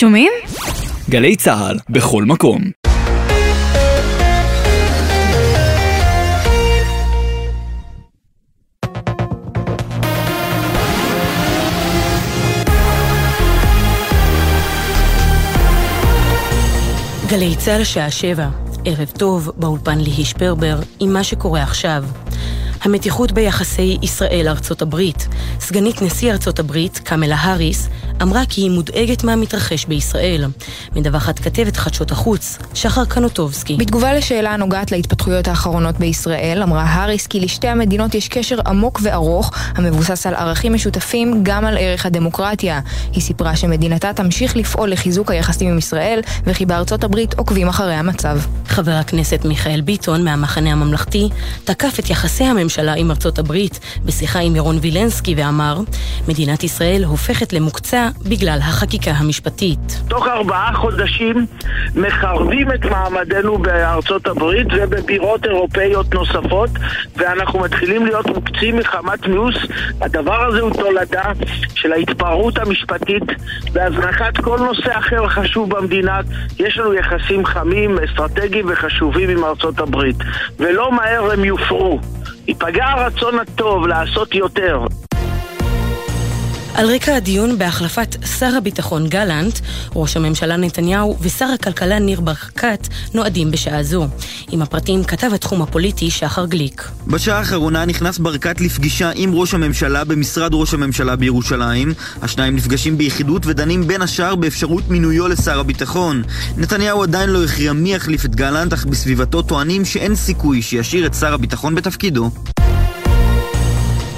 שומעים? גלי צה"ל, בכל מקום. גלי צה"ל שעה שבע, ערב טוב, באולפן ליהי שפרבר, עם מה שקורה עכשיו. המתיחות ביחסי ישראל-ארצות הברית. סגנית נשיא ארצות הברית, קמלה האריס, אמרה כי היא מודאגת מהמתרחש בישראל. מדווחת כתבת חדשות החוץ, שחר קנוטובסקי. בתגובה לשאלה הנוגעת להתפתחויות האחרונות בישראל, אמרה האריס כי לשתי המדינות יש קשר עמוק וארוך, המבוסס על ערכים משותפים, גם על ערך הדמוקרטיה. היא סיפרה שמדינתה תמשיך לפעול לחיזוק היחסים עם ישראל, וכי בארצות הברית עוקבים אחרי המצב. חבר הכנסת מיכאל ביטון מהמחנה הממלכתי תקף את יחסי הממשלה עם ארצות הברית בשיחה עם ירון וילנסקי ואמר, מדינת ישראל הופכת למוקצה בגלל החקיקה המשפטית. תוך ארבעה חודשים מחרבים את מעמדנו בארצות הברית ובבירות אירופאיות נוספות ואנחנו מתחילים להיות מוקצים מחמת מיאוס. הדבר הזה הוא תולדה של ההתפרעות המשפטית והזנחת כל נושא אחר חשוב במדינה. יש לנו יחסים חמים, אסטרטגיים וחשובים עם ארצות הברית ולא מהר הם יופרו. ייפגע הרצון הטוב לעשות יותר. על רקע הדיון בהחלפת שר הביטחון גלנט, ראש הממשלה נתניהו ושר הכלכלה ניר ברקת נועדים בשעה זו. עם הפרטים כתב התחום הפוליטי שחר גליק. בשעה האחרונה נכנס ברקת לפגישה עם ראש הממשלה במשרד ראש הממשלה בירושלים. השניים נפגשים ביחידות ודנים בין השאר באפשרות מינויו לשר הביטחון. נתניהו עדיין לא הכריע מי יחליף את גלנט, אך בסביבתו טוענים שאין סיכוי שישאיר את שר הביטחון בתפקידו.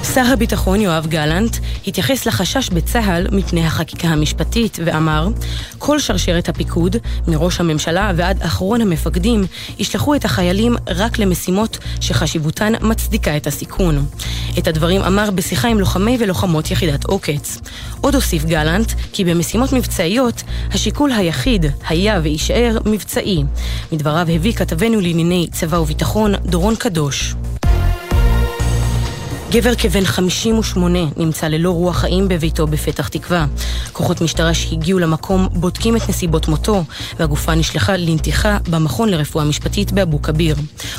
שר הביטחון יואב גלנט התייחס לחשש בצה"ל מפני החקיקה המשפטית ואמר כל שרשרת הפיקוד, מראש הממשלה ועד אחרון המפקדים, ישלחו את החיילים רק למשימות שחשיבותן מצדיקה את הסיכון. את הדברים אמר בשיחה עם לוחמי ולוחמות יחידת עוקץ. עוד הוסיף גלנט כי במשימות מבצעיות השיקול היחיד היה ויישאר מבצעי. מדבריו הביא כתבנו לענייני צבא וביטחון דורון קדוש. גבר כבן 58 נמצא ללא רוח חיים בביתו בפתח תקווה. כוחות משטרה שהגיעו למקום בודקים את נסיבות מותו, והגופה נשלחה לנתיחה במכון לרפואה משפטית באבו כביר.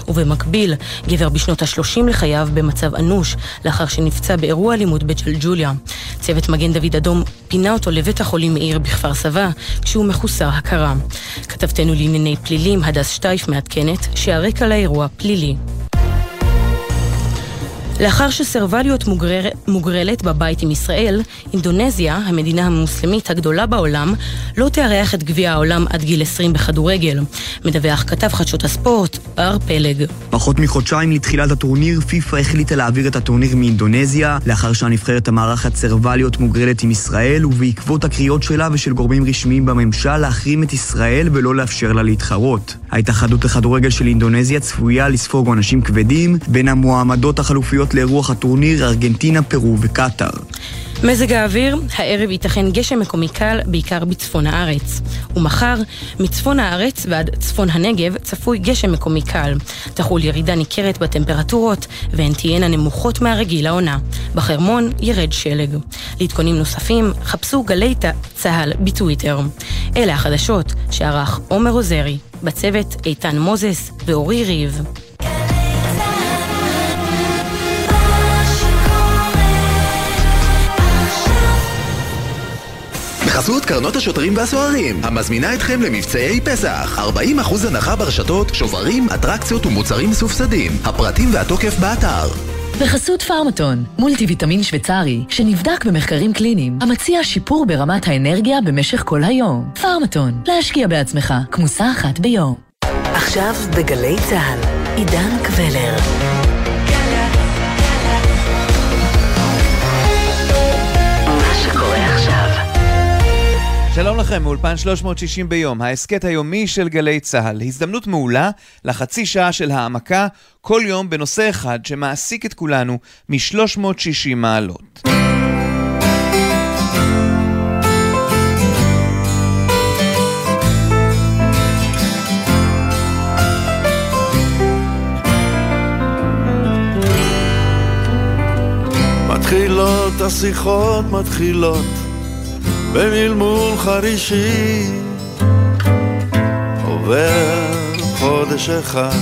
ובמקביל, גבר בשנות ה-30 לחייו במצב אנוש, לאחר שנפצע באירוע אלימות בג'לג'וליה. צוות מגן דוד אדום פינה אותו לבית החולים מאיר בכפר סבא, כשהוא מחוסר הכרה. כתבתנו לענייני פלילים, הדס שטייף מעדכנת, שהרקע לאירוע פלילי. לאחר שסירבה להיות מוגרר, מוגרלת בבית עם ישראל, אינדונזיה, המדינה המוסלמית הגדולה בעולם, לא תארח את גביע העולם עד גיל 20 בכדורגל. מדווח כתב חדשות הספורט, בר פלג. פחות מחודשיים לתחילת הטורניר, פיפ"א החליטה להעביר את הטורניר מאינדונזיה, לאחר שהנבחרת המארחת סירבה להיות מוגרלת עם ישראל, ובעקבות הקריאות שלה ושל גורמים רשמיים בממשל להחרים את ישראל ולא לאפשר לה להתחרות. ההתאחדות לכדורגל של אינדונזיה צפויה לספוג עונשים כבדים בין המועמדות החלופיות לאירוח הטורניר ארגנטינה, פרו וקטאר. מזג האוויר, הערב ייתכן גשם מקומי קל, בעיקר בצפון הארץ. ומחר, מצפון הארץ ועד צפון הנגב, צפוי גשם מקומי קל. תחול ירידה ניכרת בטמפרטורות, והן תהיינה נמוכות מהרגיל לעונה. בחרמון ירד שלג. לעדכונים נוספים, חפשו גלי צה"ל בטוויטר. אלה החדשות שערך עומר עוזרי, בצוות איתן מוזס ואורי ריב. בחסות קרנות השוטרים והסוהרים, המזמינה אתכם למבצעי פסח. 40% הנחה ברשתות, שוברים, אטרקציות ומוצרים מסופסדים. הפרטים והתוקף באתר. בחסות פארמטון, מולטי ויטמין שוויצרי, שנבדק במחקרים קליניים, המציע שיפור ברמת האנרגיה במשך כל היום. פארמטון, להשקיע בעצמך, כמוסה אחת ביום. עכשיו בגלי צה"ל, עידן קבלר. שלום לכם, מאולפן 360 ביום, ההסכת היומי של גלי צה"ל. הזדמנות מעולה לחצי שעה של העמקה, כל יום בנושא אחד שמעסיק את כולנו מ-360 מעלות. מתחילות השיחות מתחילות במלמול חרישי עובר חודש אחד,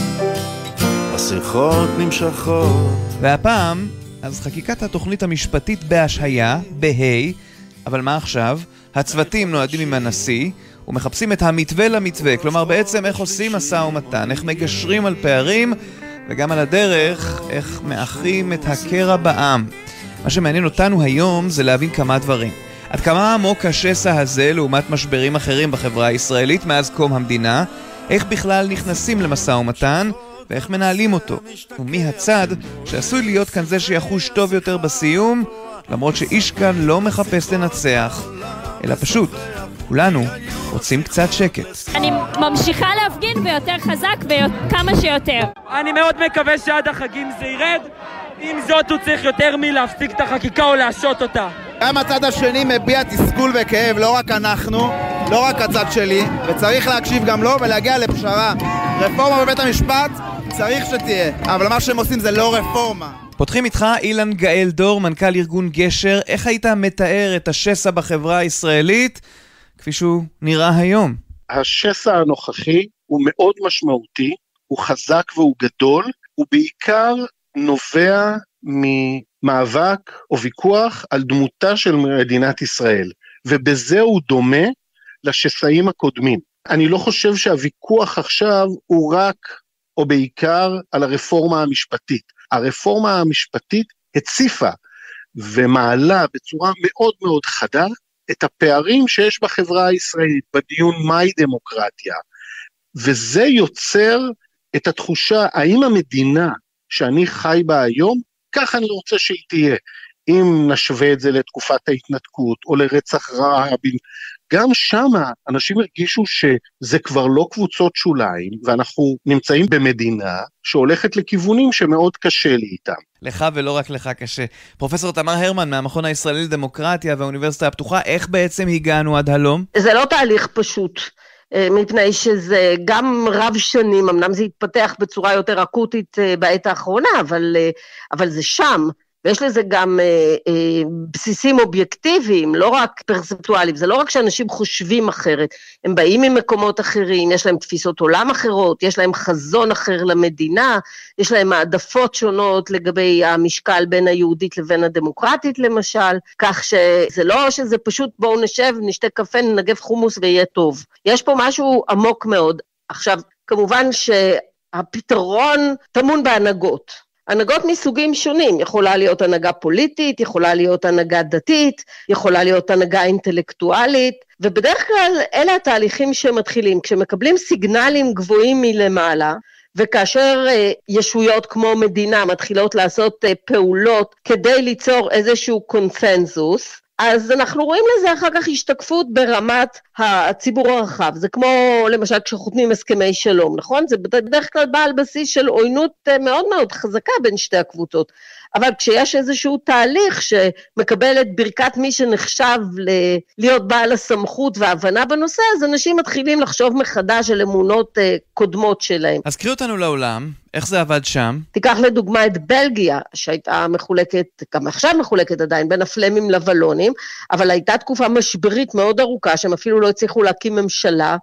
השיחות נמשכות. והפעם, אז חקיקת התוכנית המשפטית בהשהיה, בה', אבל מה עכשיו? הצוותים נועדים עם הנשיא ומחפשים את המתווה למתווה, כלומר בעצם איך עושים משא ומתן, איך מגשרים על פערים וגם על הדרך איך מאחרים את הקרע בעם. מה שמעניין אותנו היום זה להבין כמה דברים. עד כמה עמוק השסע הזה לעומת משברים אחרים בחברה הישראלית מאז קום המדינה, איך בכלל נכנסים למשא ומתן ואיך מנהלים אותו, ומי הצד שעשוי להיות כאן זה שיחוש טוב יותר בסיום, למרות שאיש כאן לא מחפש לנצח, אלא פשוט, כולנו רוצים קצת שקט. אני ממשיכה להפגין ויותר חזק וכמה שיותר. אני מאוד מקווה שעד החגים זה ירד. עם זאת הוא צריך יותר מלהפסיק את החקיקה או להשעות אותה. גם הצד השני מביע תסכול וכאב, לא רק אנחנו, לא רק הצד שלי, וצריך להקשיב גם לו ולהגיע לפשרה. רפורמה בבית המשפט צריך שתהיה, אבל מה שהם עושים זה לא רפורמה. פותחים איתך אילן גאל דור, מנכ"ל ארגון גשר. איך היית מתאר את השסע בחברה הישראלית כפי שהוא נראה היום? השסע הנוכחי הוא מאוד משמעותי, הוא חזק והוא גדול, הוא בעיקר נובע ממאבק או ויכוח על דמותה של מדינת ישראל, ובזה הוא דומה לשסעים הקודמים. אני לא חושב שהוויכוח עכשיו הוא רק או בעיקר על הרפורמה המשפטית. הרפורמה המשפטית הציפה ומעלה בצורה מאוד מאוד חדה את הפערים שיש בחברה הישראלית בדיון מהי דמוקרטיה. וזה יוצר את התחושה, האם המדינה שאני חי בה היום, ככה אני רוצה שהיא תהיה. אם נשווה את זה לתקופת ההתנתקות או לרצח רבין, גם שמה אנשים הרגישו שזה כבר לא קבוצות שוליים, ואנחנו נמצאים במדינה שהולכת לכיוונים שמאוד קשה לי איתם. לך ולא רק לך קשה. פרופסור תמר הרמן מהמכון הישראלי לדמוקרטיה והאוניברסיטה הפתוחה, איך בעצם הגענו עד הלום? זה לא תהליך פשוט. אה, מפני שזה גם רב שנים, אמנם זה התפתח בצורה יותר אקוטית אה, בעת האחרונה, אבל, אה, אבל זה שם. ויש לזה גם אה, אה, בסיסים אובייקטיביים, לא רק פרספטואליים, זה לא רק שאנשים חושבים אחרת, הם באים ממקומות אחרים, יש להם תפיסות עולם אחרות, יש להם חזון אחר למדינה, יש להם העדפות שונות לגבי המשקל בין היהודית לבין הדמוקרטית למשל, כך שזה לא שזה פשוט בואו נשב, נשתה קפה, ננגב חומוס ויהיה טוב. יש פה משהו עמוק מאוד. עכשיו, כמובן שהפתרון טמון בהנהגות. הנהגות מסוגים שונים, יכולה להיות הנהגה פוליטית, יכולה להיות הנהגה דתית, יכולה להיות הנהגה אינטלקטואלית, ובדרך כלל אלה התהליכים שמתחילים. כשמקבלים סיגנלים גבוהים מלמעלה, וכאשר אה, ישויות כמו מדינה מתחילות לעשות אה, פעולות כדי ליצור איזשהו קונצנזוס, אז אנחנו רואים לזה אחר כך השתקפות ברמת הציבור הרחב. זה כמו למשל כשחותמים הסכמי שלום, נכון? זה בדרך כלל בא על בסיס של עוינות אה, מאוד מאוד חזקה בין שתי הקבוצות. אבל כשיש איזשהו תהליך שמקבל את ברכת מי שנחשב ל- להיות בעל הסמכות וההבנה בנושא, אז אנשים מתחילים לחשוב מחדש על אמונות uh, קודמות שלהם. אז קחי אותנו לעולם, איך זה עבד שם? תיקח לדוגמה את בלגיה, שהייתה מחולקת, גם עכשיו מחולקת עדיין, בין הפלמים לבלונים, אבל הייתה תקופה משברית מאוד ארוכה, שהם אפילו לא הצליחו להקים ממשלה,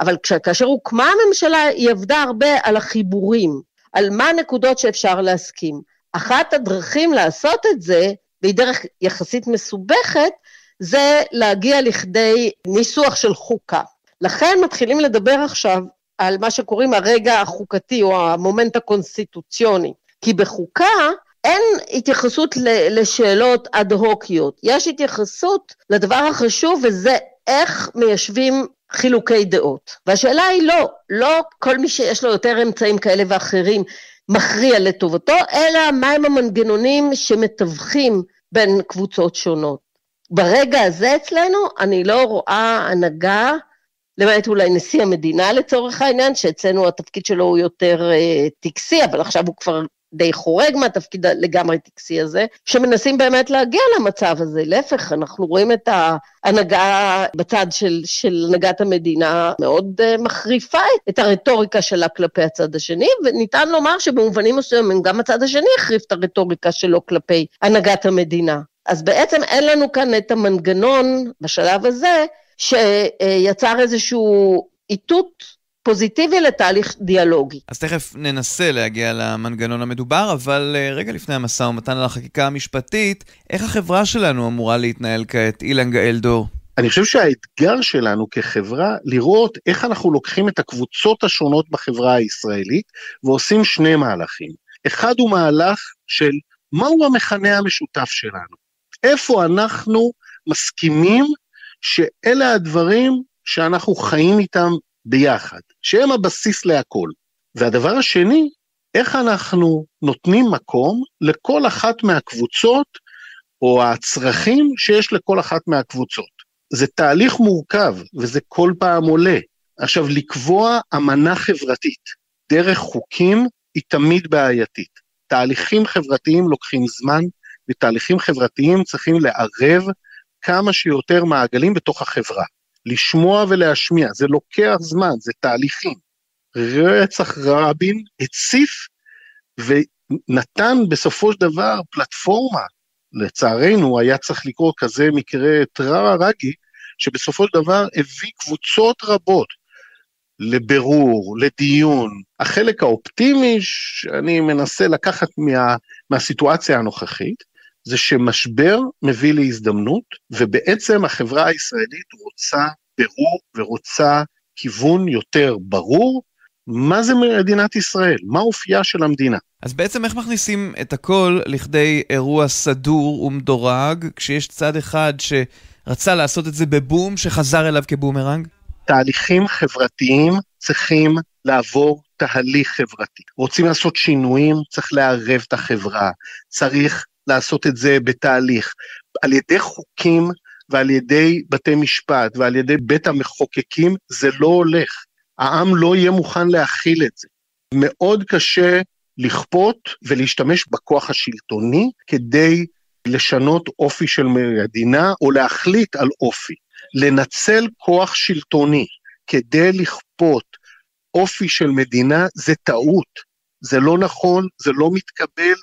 אבל כאשר הוקמה הממשלה, היא עבדה הרבה על החיבורים, על מה הנקודות שאפשר להסכים. אחת הדרכים לעשות את זה, והיא דרך יחסית מסובכת, זה להגיע לכדי ניסוח של חוקה. לכן מתחילים לדבר עכשיו על מה שקוראים הרגע החוקתי או המומנט הקונסטיטוציוני. כי בחוקה אין התייחסות לשאלות אד-הוקיות, יש התייחסות לדבר החשוב וזה איך מיישבים חילוקי דעות. והשאלה היא לא, לא כל מי שיש לו יותר אמצעים כאלה ואחרים מכריע לטובתו, אלא מהם המנגנונים שמתווכים בין קבוצות שונות. ברגע הזה אצלנו אני לא רואה הנהגה, למעט אולי נשיא המדינה לצורך העניין, שאצלנו התפקיד שלו הוא יותר אה, טקסי, אבל עכשיו הוא כבר די חורג מהתפקיד לגמרי טקסי הזה, שמנסים באמת להגיע למצב הזה. להפך, אנחנו רואים את ההנהגה בצד של, של הנהגת המדינה מאוד uh, מחריפה את הרטוריקה שלה כלפי הצד השני, וניתן לומר שבמובנים מסוימים גם הצד השני החריף את הרטוריקה שלו כלפי הנהגת המדינה. אז בעצם אין לנו כאן את המנגנון בשלב הזה, שיצר איזשהו איתות פוזיטיבי לתהליך דיאלוגי. אז תכף ננסה להגיע למנגנון המדובר, אבל אה, רגע לפני המשא ומתן על החקיקה המשפטית, איך החברה שלנו אמורה להתנהל כעת, אילן גאל דור? אני חושב שהאתגר שלנו כחברה, לראות איך אנחנו לוקחים את הקבוצות השונות בחברה הישראלית ועושים שני מהלכים. אחד הוא מהלך של מהו המכנה המשותף שלנו. איפה אנחנו מסכימים שאלה הדברים שאנחנו חיים איתם ביחד, שהם הבסיס להכל. והדבר השני, איך אנחנו נותנים מקום לכל אחת מהקבוצות או הצרכים שיש לכל אחת מהקבוצות. זה תהליך מורכב וזה כל פעם עולה. עכשיו, לקבוע אמנה חברתית דרך חוקים היא תמיד בעייתית. תהליכים חברתיים לוקחים זמן, ותהליכים חברתיים צריכים לערב כמה שיותר מעגלים בתוך החברה. לשמוע ולהשמיע, זה לוקח זמן, זה תהליכים. רצח רבין הציף ונתן בסופו של דבר פלטפורמה, לצערנו היה צריך לקרוא כזה מקרה טרארגי, שבסופו של דבר הביא קבוצות רבות לבירור, לדיון. החלק האופטימי שאני מנסה לקחת מה, מהסיטואציה הנוכחית, זה שמשבר מביא להזדמנות, ובעצם החברה הישראלית רוצה בירור ורוצה כיוון יותר ברור, מה זה מדינת ישראל, מה אופייה של המדינה. אז בעצם איך מכניסים את הכל לכדי אירוע סדור ומדורג, כשיש צד אחד שרצה לעשות את זה בבום, שחזר אליו כבומרנג? תהליכים חברתיים צריכים לעבור תהליך חברתי. רוצים לעשות שינויים, צריך לערב את החברה, צריך לעשות את זה בתהליך. על ידי חוקים ועל ידי בתי משפט ועל ידי בית המחוקקים, זה לא הולך. העם לא יהיה מוכן להכיל את זה. מאוד קשה לכפות ולהשתמש בכוח השלטוני כדי לשנות אופי של מדינה או להחליט על אופי. לנצל כוח שלטוני כדי לכפות אופי של מדינה זה טעות. זה לא נכון, זה לא מתקבל,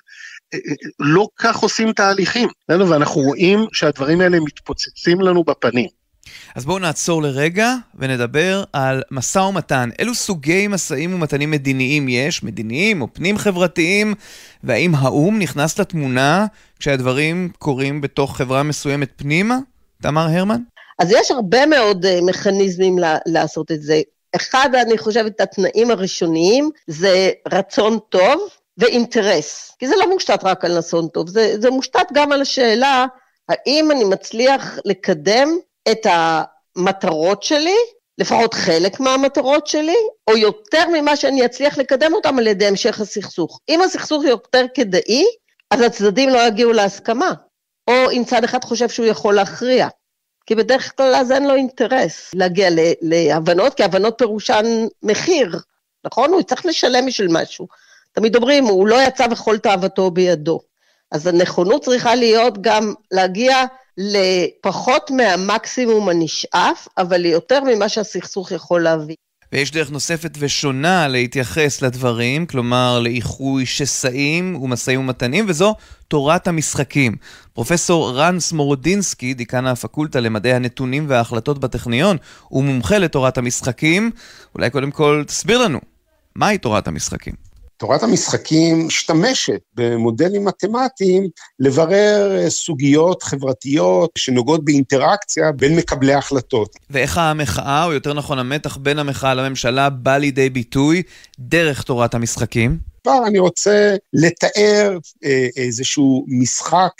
לא כך עושים תהליכים. ואנחנו רואים שהדברים האלה מתפוצצים לנו בפנים. אז בואו נעצור לרגע ונדבר על משא ומתן. אילו סוגי משאים ומתנים מדיניים יש, מדיניים או פנים חברתיים, והאם האו"ם נכנס לתמונה כשהדברים קורים בתוך חברה מסוימת פנימה? תמר הרמן? אז יש הרבה מאוד uh, מכניזמים לעשות את זה. אחד, אני חושבת, התנאים הראשוניים זה רצון טוב, ואינטרס, כי זה לא מושתת רק על נסון טוב, זה, זה מושתת גם על השאלה האם אני מצליח לקדם את המטרות שלי, לפחות חלק מהמטרות שלי, או יותר ממה שאני אצליח לקדם אותם על ידי המשך הסכסוך. אם הסכסוך יותר כדאי, אז הצדדים לא יגיעו להסכמה, או אם צד אחד חושב שהוא יכול להכריע. כי בדרך כלל אז אין לו אינטרס להגיע להבנות, כי הבנות פירושן מחיר, נכון? הוא יצטרך לשלם בשביל משהו. תמיד אומרים, הוא לא יצא וכל תאוותו בידו. אז הנכונות צריכה להיות גם להגיע לפחות מהמקסימום הנשאף, אבל ליותר ממה שהסכסוך יכול להביא. ויש דרך נוספת ושונה להתייחס לדברים, כלומר לאיחוי שסעים ומשאים ומתנים, וזו תורת המשחקים. פרופסור רן סמורודינסקי, דיקן הפקולטה למדעי הנתונים וההחלטות בטכניון, הוא מומחה לתורת המשחקים. אולי קודם כל תסביר לנו, מהי תורת המשחקים? תורת המשחקים משתמשת במודלים מתמטיים לברר אה, סוגיות חברתיות שנוגעות באינטראקציה בין מקבלי החלטות. ואיך המחאה, או יותר נכון המתח בין המחאה לממשלה, בא לידי ביטוי דרך תורת המשחקים? כבר אני רוצה לתאר אה, איזשהו משחק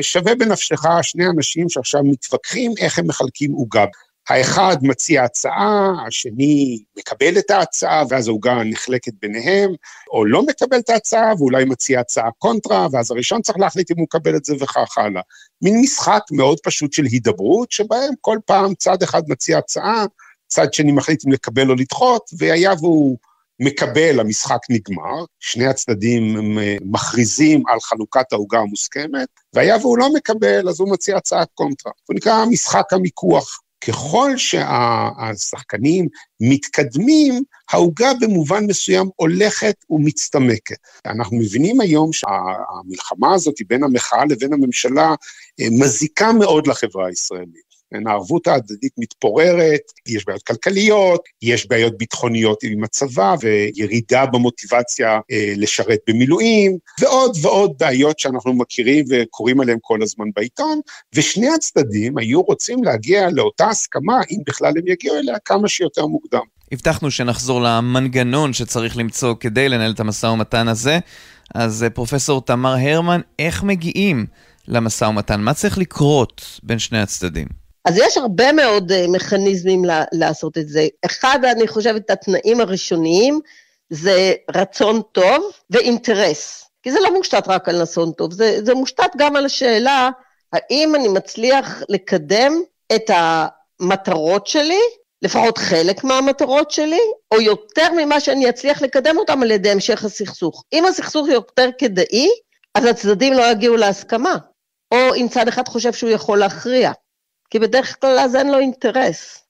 שווה בנפשך שני אנשים שעכשיו מתווכחים איך הם מחלקים עוגה. האחד מציע הצעה, השני מקבל את ההצעה, ואז העוגה נחלקת ביניהם, או לא מקבל את ההצעה, ואולי מציע הצעה קונטרה, ואז הראשון צריך להחליט אם הוא מקבל את זה וכך הלאה. מין משחק מאוד פשוט של הידברות, שבהם כל פעם צד אחד מציע הצעה, צד שני מחליט אם לקבל או לדחות, והיה והוא מקבל, המשחק נגמר, שני הצדדים מכריזים על חלוקת העוגה המוסכמת, והיה והוא לא מקבל, אז הוא מציע הצעת קונטרה. הוא נקרא משחק המיקוח. ככל שהשחקנים מתקדמים, העוגה במובן מסוים הולכת ומצטמקת. אנחנו מבינים היום שהמלחמה הזאת בין המחאה לבין הממשלה אה, מזיקה מאוד לחברה הישראלית. הערבות ההדדית מתפוררת, יש בעיות כלכליות, יש בעיות ביטחוניות עם הצבא וירידה במוטיבציה אה, לשרת במילואים, ועוד ועוד בעיות שאנחנו מכירים וקוראים עליהן כל הזמן בעיתון, ושני הצדדים היו רוצים להגיע לאותה הסכמה, אם בכלל הם יגיעו אליה, כמה שיותר מוקדם. הבטחנו שנחזור למנגנון שצריך למצוא כדי לנהל את המשא ומתן הזה. אז אה, פרופסור תמר הרמן, איך מגיעים למשא ומתן? מה צריך לקרות בין שני הצדדים? אז יש הרבה מאוד uh, מכניזמים לעשות את זה. אחד, אני חושבת, התנאים הראשוניים זה רצון טוב ואינטרס. כי זה לא מושתת רק על רצון טוב, זה, זה מושתת גם על השאלה האם אני מצליח לקדם את המטרות שלי, לפחות חלק מהמטרות שלי, או יותר ממה שאני אצליח לקדם אותם על ידי המשך הסכסוך. אם הסכסוך יותר כדאי, אז הצדדים לא יגיעו להסכמה. או אם צד אחד חושב שהוא יכול להכריע. כי בדרך כלל אז אין לו אינטרס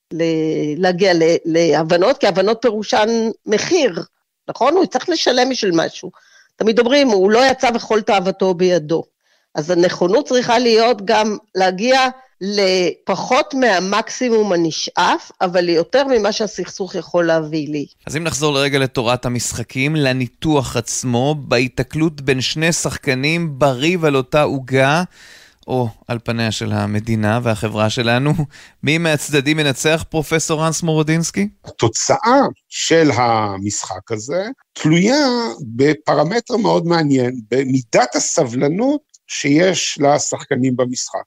להגיע להבנות, כי הבנות פירושן מחיר, נכון? הוא צריך לשלם בשביל משהו. תמיד אומרים, הוא לא יצא וכל תאוותו בידו. אז הנכונות צריכה להיות גם להגיע לפחות מהמקסימום הנשאף, אבל ליותר ממה שהסכסוך יכול להביא לי. אז אם נחזור לרגע לתורת המשחקים, לניתוח עצמו, בהיתקלות בין שני שחקנים בריב על אותה עוגה, או על פניה של המדינה והחברה שלנו. מי מהצדדים מנצח, פרופסור רנס מורודינסקי? התוצאה של המשחק הזה תלויה בפרמטר מאוד מעניין, במידת הסבלנות שיש לשחקנים במשחק.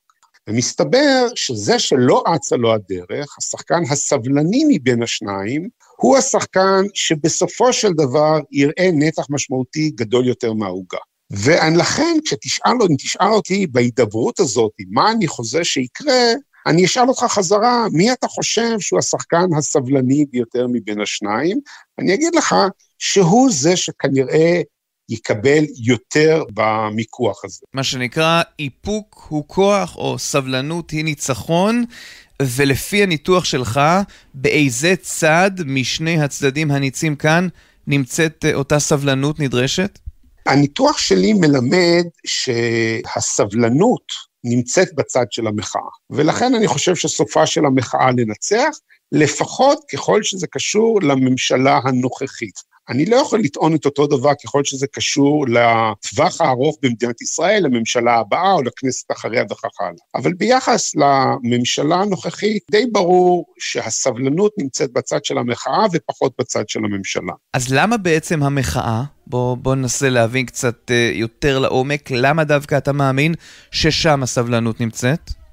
ומסתבר שזה שלא אצה לו הדרך, השחקן הסבלני מבין השניים, הוא השחקן שבסופו של דבר יראה נתח משמעותי גדול יותר מהעוגה. ולכן כשתשאל, אם תשאל אותי בהידברות הזאת, מה אני חוזה שיקרה, אני אשאל אותך חזרה, מי אתה חושב שהוא השחקן הסבלני ביותר מבין השניים? אני אגיד לך שהוא זה שכנראה יקבל יותר במיקוח הזה. מה שנקרא, איפוק הוא כוח או סבלנות היא ניצחון, ולפי הניתוח שלך, באיזה צד משני הצדדים הניצים כאן נמצאת אותה סבלנות נדרשת? הניתוח שלי מלמד שהסבלנות נמצאת בצד של המחאה, ולכן אני חושב שסופה של המחאה לנצח, לפחות ככל שזה קשור לממשלה הנוכחית. אני לא יכול לטעון את אותו דבר ככל שזה קשור לטווח הארוך במדינת ישראל, לממשלה הבאה או לכנסת אחריה וכך הלאה. אבל ביחס לממשלה הנוכחית, די ברור שהסבלנות נמצאת בצד של המחאה ופחות בצד של הממשלה. אז למה בעצם המחאה? בוא, בוא ננסה להבין קצת אה, יותר לעומק, למה דווקא אתה מאמין ששם הסבלנות נמצאת?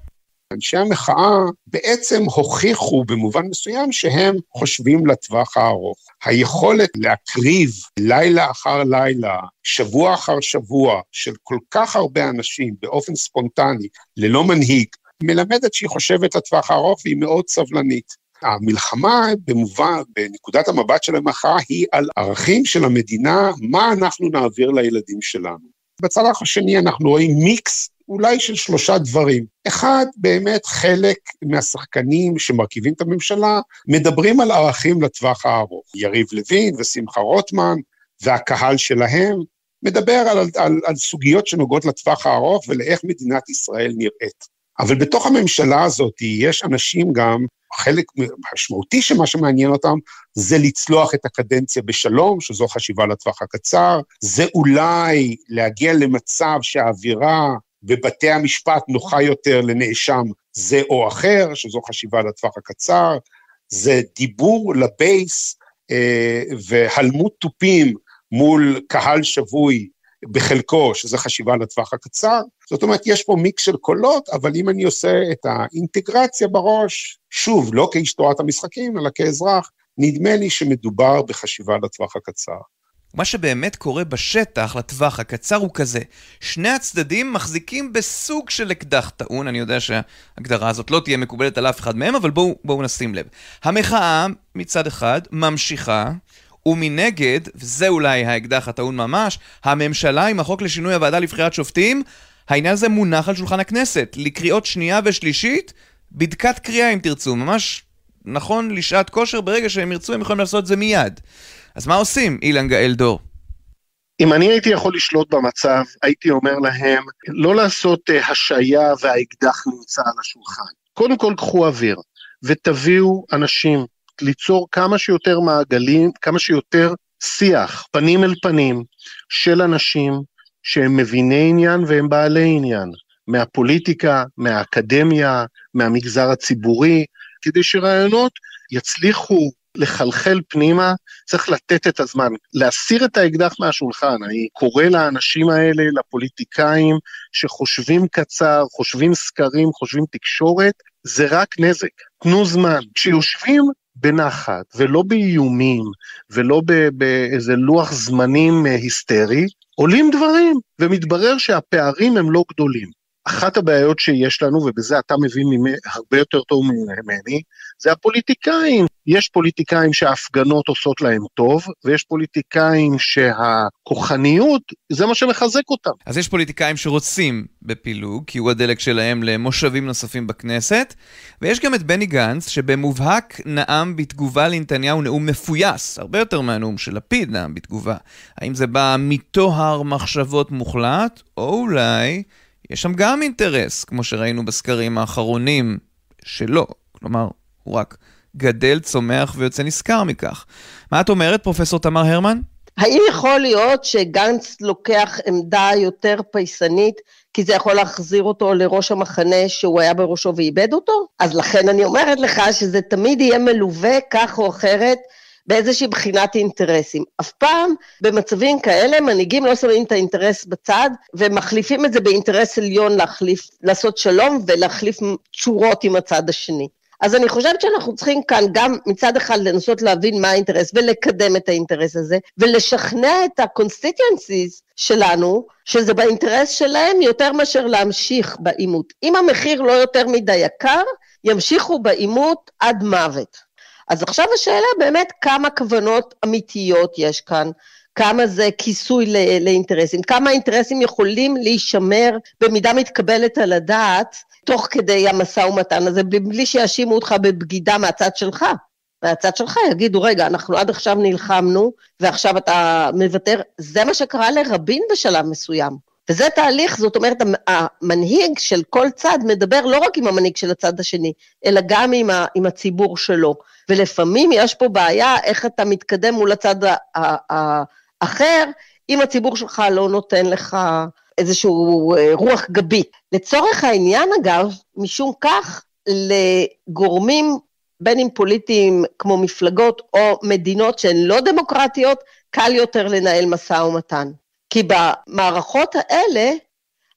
אנשי המחאה בעצם הוכיחו במובן מסוים שהם חושבים לטווח הארוך. היכולת להקריב לילה אחר לילה, שבוע אחר שבוע, של כל כך הרבה אנשים באופן ספונטני, ללא מנהיג, מלמדת שהיא חושבת לטווח הארוך והיא מאוד סבלנית. המלחמה במובן, בנקודת המבט של המחאה היא על ערכים של המדינה, מה אנחנו נעביר לילדים שלנו. בצד השני אנחנו רואים מיקס אולי של שלושה דברים. אחד, באמת חלק מהשחקנים שמרכיבים את הממשלה מדברים על ערכים לטווח הארוך. יריב לוין ושמחה רוטמן והקהל שלהם מדבר על, על, על סוגיות שנוגעות לטווח הארוך ולאיך מדינת ישראל נראית. אבל בתוך הממשלה הזאת יש אנשים גם, חלק משמעותי שמה שמעניין אותם זה לצלוח את הקדנציה בשלום, שזו חשיבה לטווח הקצר, זה אולי להגיע למצב שהאווירה בבתי המשפט נוחה יותר לנאשם זה או אחר, שזו חשיבה לטווח הקצר, זה דיבור לבייס אה, והלמות תופים מול קהל שבוי בחלקו, שזה חשיבה לטווח הקצר. זאת אומרת, יש פה מיקס של קולות, אבל אם אני עושה את האינטגרציה בראש, שוב, לא כאיש תורת המשחקים, אלא כאזרח, נדמה לי שמדובר בחשיבה לטווח הקצר. מה שבאמת קורה בשטח לטווח הקצר הוא כזה, שני הצדדים מחזיקים בסוג של אקדח טעון, אני יודע שההגדרה הזאת לא תהיה מקובלת על אף אחד מהם, אבל בואו בוא נשים לב. המחאה מצד אחד ממשיכה, ומנגד, וזה אולי האקדח הטעון ממש, הממשלה עם החוק לשינוי הוועדה לבחירת שופטים, העניין הזה מונח על שולחן הכנסת, לקריאות שנייה ושלישית בדקת קריאה אם תרצו, ממש נכון לשעת כושר, ברגע שהם ירצו הם יכולים לעשות את זה מיד. אז מה עושים, אילן גאל דור? אם אני הייתי יכול לשלוט במצב, הייתי אומר להם לא לעשות uh, השעיה והאקדח נמצא על השולחן. קודם כל קחו אוויר ותביאו אנשים, ליצור כמה שיותר מעגלים, כמה שיותר שיח, פנים אל פנים, של אנשים שהם מביני עניין והם בעלי עניין, מהפוליטיקה, מהאקדמיה, מהמגזר הציבורי, כדי שרעיונות יצליחו לחלחל פנימה, צריך לתת את הזמן, להסיר את האקדח מהשולחן. אני קורא לאנשים האלה, לפוליטיקאים, שחושבים קצר, חושבים סקרים, חושבים תקשורת, זה רק נזק. תנו זמן. כשיושבים בנחת, ולא באיומים, ולא באיזה לוח זמנים אה, היסטרי, עולים דברים, ומתברר שהפערים הם לא גדולים. אחת הבעיות שיש לנו, ובזה אתה מבין הרבה יותר טוב ממני, זה הפוליטיקאים. יש פוליטיקאים שההפגנות עושות להם טוב, ויש פוליטיקאים שהכוחניות, זה מה שמחזק אותם. אז יש פוליטיקאים שרוצים בפילוג, כי הוא הדלק שלהם למושבים נוספים בכנסת, ויש גם את בני גנץ, שבמובהק נאם בתגובה לנתניהו נאום מפויס, הרבה יותר מהנאום של לפיד נאם בתגובה. האם זה בא מטוהר מחשבות מוחלט, או אולי... יש שם גם אינטרס, כמו שראינו בסקרים האחרונים, שלא. כלומר, הוא רק גדל, צומח ויוצא נשכר מכך. מה את אומרת, פרופסור תמר הרמן? האם יכול להיות שגנץ לוקח עמדה יותר פייסנית, כי זה יכול להחזיר אותו לראש המחנה שהוא היה בראשו ואיבד אותו? אז לכן אני אומרת לך שזה תמיד יהיה מלווה כך או אחרת באיזושהי בחינת אינטרסים. אף פעם במצבים כאלה מנהיגים לא שמים את האינטרס בצד ומחליפים את זה באינטרס עליון להחליף, לעשות שלום ולהחליף תשורות עם הצד השני. אז אני חושבת שאנחנו צריכים כאן גם מצד אחד לנסות להבין מה האינטרס ולקדם את האינטרס הזה, ולשכנע את ה-constituencies שלנו, שזה באינטרס שלהם יותר מאשר להמשיך בעימות. אם המחיר לא יותר מדי יקר, ימשיכו בעימות עד מוות. אז עכשיו השאלה באמת כמה כוונות אמיתיות יש כאן, כמה זה כיסוי לאינטרסים, כמה אינטרסים יכולים להישמר במידה מתקבלת על הדעת תוך כדי המשא ומתן הזה, בלי שיאשימו אותך בבגידה מהצד שלך. מהצד שלך יגידו, רגע, אנחנו עד עכשיו נלחמנו, ועכשיו אתה מוותר. זה מה שקרה לרבין בשלב מסוים. וזה תהליך, זאת אומרת, המנהיג של כל צד מדבר לא רק עם המנהיג של הצד השני, אלא גם עם, ה, עם הציבור שלו. ולפעמים יש פה בעיה איך אתה מתקדם מול הצד האחר, אם הציבור שלך לא נותן לך איזשהו אה, רוח גבי. לצורך העניין, אגב, משום כך, לגורמים, בין אם פוליטיים כמו מפלגות או מדינות שהן לא דמוקרטיות, קל יותר לנהל משא ומתן. כי במערכות האלה,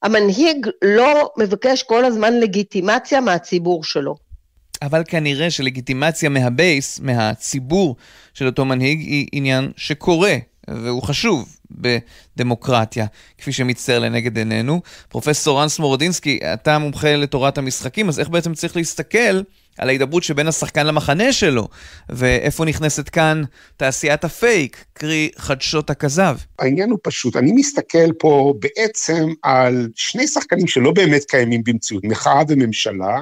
המנהיג לא מבקש כל הזמן לגיטימציה מהציבור שלו. אבל כנראה שלגיטימציה מהבייס, מהציבור של אותו מנהיג, היא עניין שקורה, והוא חשוב בדמוקרטיה, כפי שמצטער לנגד עינינו. פרופסור רנס מורודינסקי, אתה מומחה לתורת המשחקים, אז איך בעצם צריך להסתכל על ההידברות שבין השחקן למחנה שלו, ואיפה נכנסת כאן תעשיית הפייק, קרי חדשות הכזב. העניין הוא פשוט, אני מסתכל פה בעצם על שני שחקנים שלא באמת קיימים במציאות, מחאה וממשלה,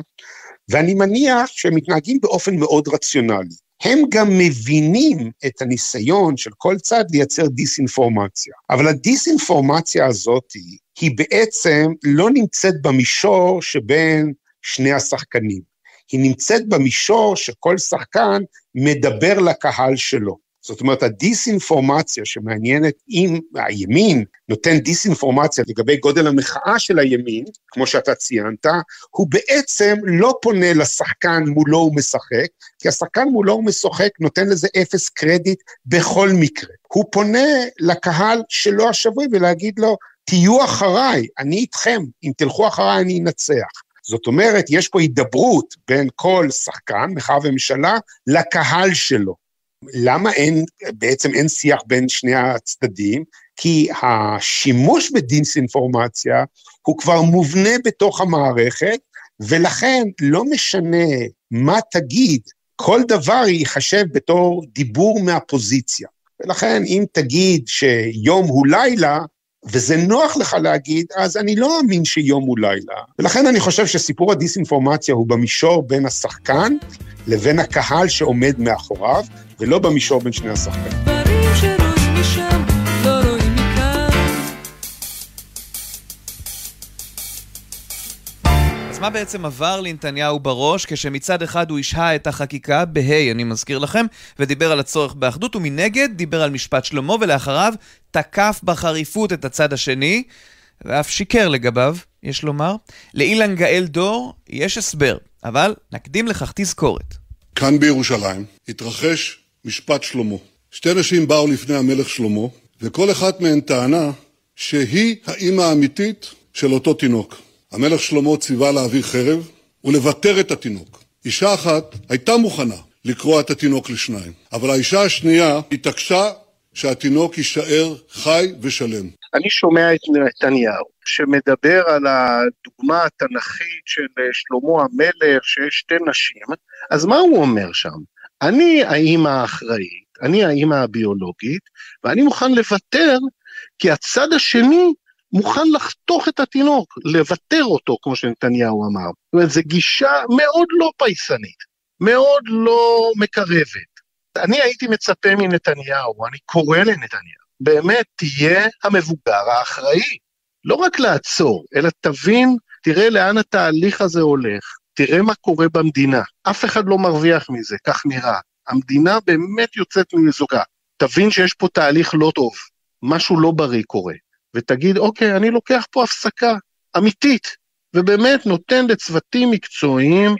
ואני מניח שהם מתנהגים באופן מאוד רציונלי. הם גם מבינים את הניסיון של כל צד לייצר דיסאינפורמציה. אבל הדיסאינפורמציה הזאת היא בעצם לא נמצאת במישור שבין שני השחקנים. היא נמצאת במישור שכל שחקן מדבר לקהל שלו. זאת אומרת, הדיסאינפורמציה שמעניינת אם הימין נותן דיסאינפורמציה לגבי גודל המחאה של הימין, כמו שאתה ציינת, הוא בעצם לא פונה לשחקן מולו הוא משחק, כי השחקן מולו הוא משחק נותן לזה אפס קרדיט בכל מקרה. הוא פונה לקהל שלו השבוי ולהגיד לו, תהיו אחריי, אני איתכם, אם תלכו אחריי אני אנצח. זאת אומרת, יש פה הידברות בין כל שחקן, מחאה וממשלה, לקהל שלו. למה אין, בעצם אין שיח בין שני הצדדים? כי השימוש בדיסאינפורמציה הוא כבר מובנה בתוך המערכת, ולכן לא משנה מה תגיד, כל דבר ייחשב בתור דיבור מהפוזיציה. ולכן אם תגיד שיום הוא לילה, וזה נוח לך להגיד, אז אני לא אאמין שיום הוא לילה. ולכן אני חושב שסיפור הדיסאינפורמציה הוא במישור בין השחקן לבין הקהל שעומד מאחוריו, ולא במישור בין שני השחקנים. מה בעצם עבר לנתניהו בראש כשמצד אחד הוא השהה את החקיקה, בה' אני מזכיר לכם, ודיבר על הצורך באחדות, ומנגד דיבר על משפט שלמה, ולאחריו תקף בחריפות את הצד השני, ואף שיקר לגביו, יש לומר. לאילן גאל דור יש הסבר, אבל נקדים לכך תזכורת. כאן בירושלים התרחש משפט שלמה. שתי נשים באו לפני המלך שלמה, וכל אחת מהן טענה שהיא האימא האמיתית של אותו תינוק. המלך שלמה ציווה להביא חרב ולבתר את התינוק. אישה אחת הייתה מוכנה לקרוע את התינוק לשניים, אבל האישה השנייה התעקשה שהתינוק יישאר חי ושלם. אני שומע את נתניהו שמדבר על הדוגמה התנ"כית של שלמה המלך, שיש שתי נשים, אז מה הוא אומר שם? אני האימא האחראית, אני האימא הביולוגית, ואני מוכן לוותר, כי הצד השני מוכן לחתוך את התינוק, לוותר אותו, כמו שנתניהו אמר. זאת אומרת, זו גישה מאוד לא פייסנית, מאוד לא מקרבת. אני הייתי מצפה מנתניהו, אני קורא לנתניהו, באמת תהיה המבוגר האחראי. לא רק לעצור, אלא תבין, תראה לאן התהליך הזה הולך, תראה מה קורה במדינה. אף אחד לא מרוויח מזה, כך נראה. המדינה באמת יוצאת מזוגה. תבין שיש פה תהליך לא טוב, משהו לא בריא קורה. ותגיד, אוקיי, אני לוקח פה הפסקה אמיתית, ובאמת נותן לצוותים מקצועיים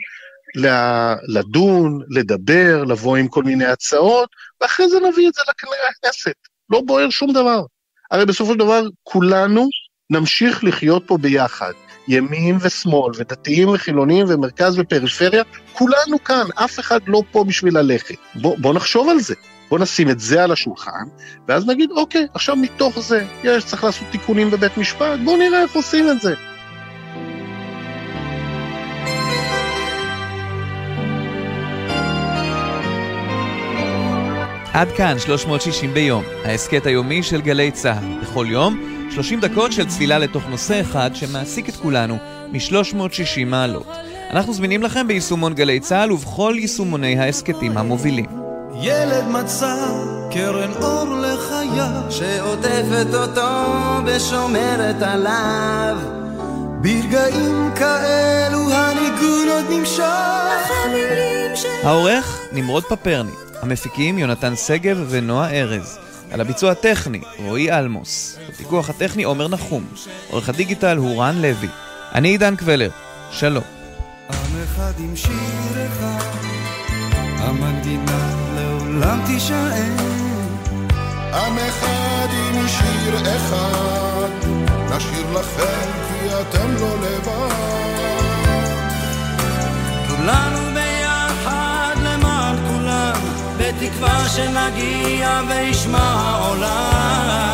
לדון, לדבר, לבוא עם כל מיני הצעות, ואחרי זה נביא את זה לכנסת. לא בוער שום דבר. הרי בסופו של דבר כולנו נמשיך לחיות פה ביחד. ימין ושמאל, ודתיים וחילונים, ומרכז ופריפריה, כולנו כאן, אף אחד לא פה בשביל ללכת. בוא, בוא נחשוב על זה. בוא נשים את זה על השולחן, ואז נגיד, אוקיי, עכשיו מתוך זה, יש, צריך לעשות תיקונים בבית משפט, בואו נראה איך עושים את זה. עד כאן 360 ביום, ההסכת היומי של גלי צה"ל. בכל יום, 30 דקות של צלילה לתוך נושא אחד שמעסיק את כולנו מ-360 מעלות. אנחנו זמינים לכם ביישומון גלי צה"ל ובכל יישומוני ההסכתים המובילים. ילד מצא קרן אור לחייו שעוטפת אותו ושומרת עליו ברגעים כאלו הניגון עוד נמשך העורך נמרוד פפרני המפיקים יונתן שגב ונועה ארז על הביצוע הטכני רועי אלמוס. בפיקוח הטכני עומר נחום. עורך הדיגיטל הוא רן לוי. אני עידן קבלר. שלום. עם אחד עם שיר אחד המנגינה לעולם תישאר. עם אחד עם שיר אחד, נשאיר לכם כי אתם לא לבד. כולנו בתקווה שנגיע וישמע העולם.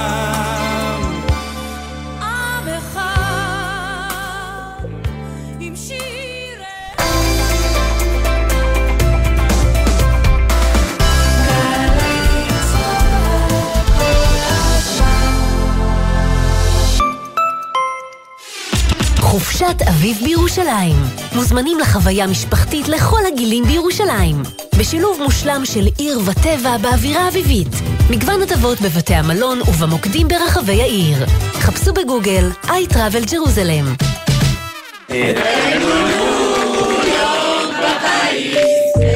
חופשת אביב בירושלים. מוזמנים לחוויה משפחתית לכל הגילים בירושלים. בשילוב מושלם של עיר וטבע באווירה אביבית. מגוון הטבות בבתי המלון ובמוקדים ברחבי העיר. חפשו בגוגל iTravel Jerusalem.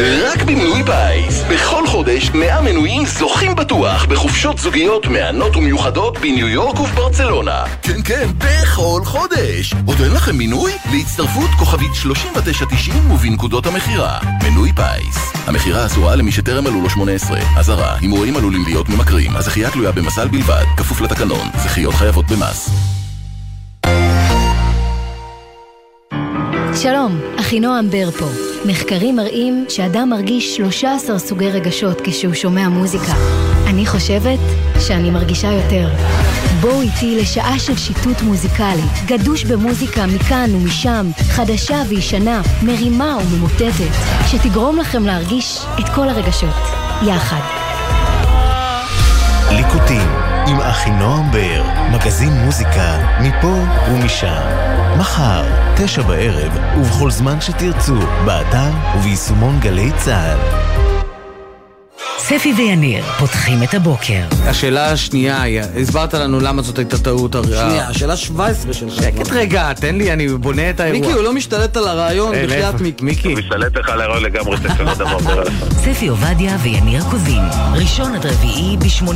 רק במנוי פיס, בכל חודש 100 מנויים זוכים בטוח בחופשות זוגיות מהנות ומיוחדות בניו יורק ובברצלונה. כן, כן, בכל חודש. עוד אין לכם מינוי? להצטרפות כוכבית 3990 ובנקודות המכירה. מנוי פיס. המכירה אסורה למי שטרם מלאו לו 18. אזהרה, הימורים עלולים להיות ממכרים. הזכייה תלויה במזל בלבד, כפוף לתקנון. זכיות חייבות במס. שלום, אחינועם בר פה. מחקרים מראים שאדם מרגיש 13 סוגי רגשות כשהוא שומע מוזיקה. אני חושבת שאני מרגישה יותר. בואו איתי לשעה של שיטוט מוזיקלי, גדוש במוזיקה מכאן ומשם, חדשה וישנה, מרימה וממוטטת, שתגרום לכם להרגיש את כל הרגשות, יחד. ליקוטים עם אחינועם בר, מגזין מוזיקה מפה ומשם. מחר, תשע בערב, ובכל זמן שתרצו, באתר וביישומון גלי צה"ל. ספי ויניר פותחים את הבוקר. השאלה השנייה היא, הסברת לנו למה זאת הייתה טעות. שנייה, השאלה 17 שלך. שקט רגע, תן לי, אני בונה את האירוע. מיקי, הוא לא משתלט על הרעיון, אה, בחייאת? מיקי. הוא משתלט לך על הרעיון לגמרי, תכף נדבר. ספי עובדיה ויניר קוזין, ראשון עד רביעי בשמונה...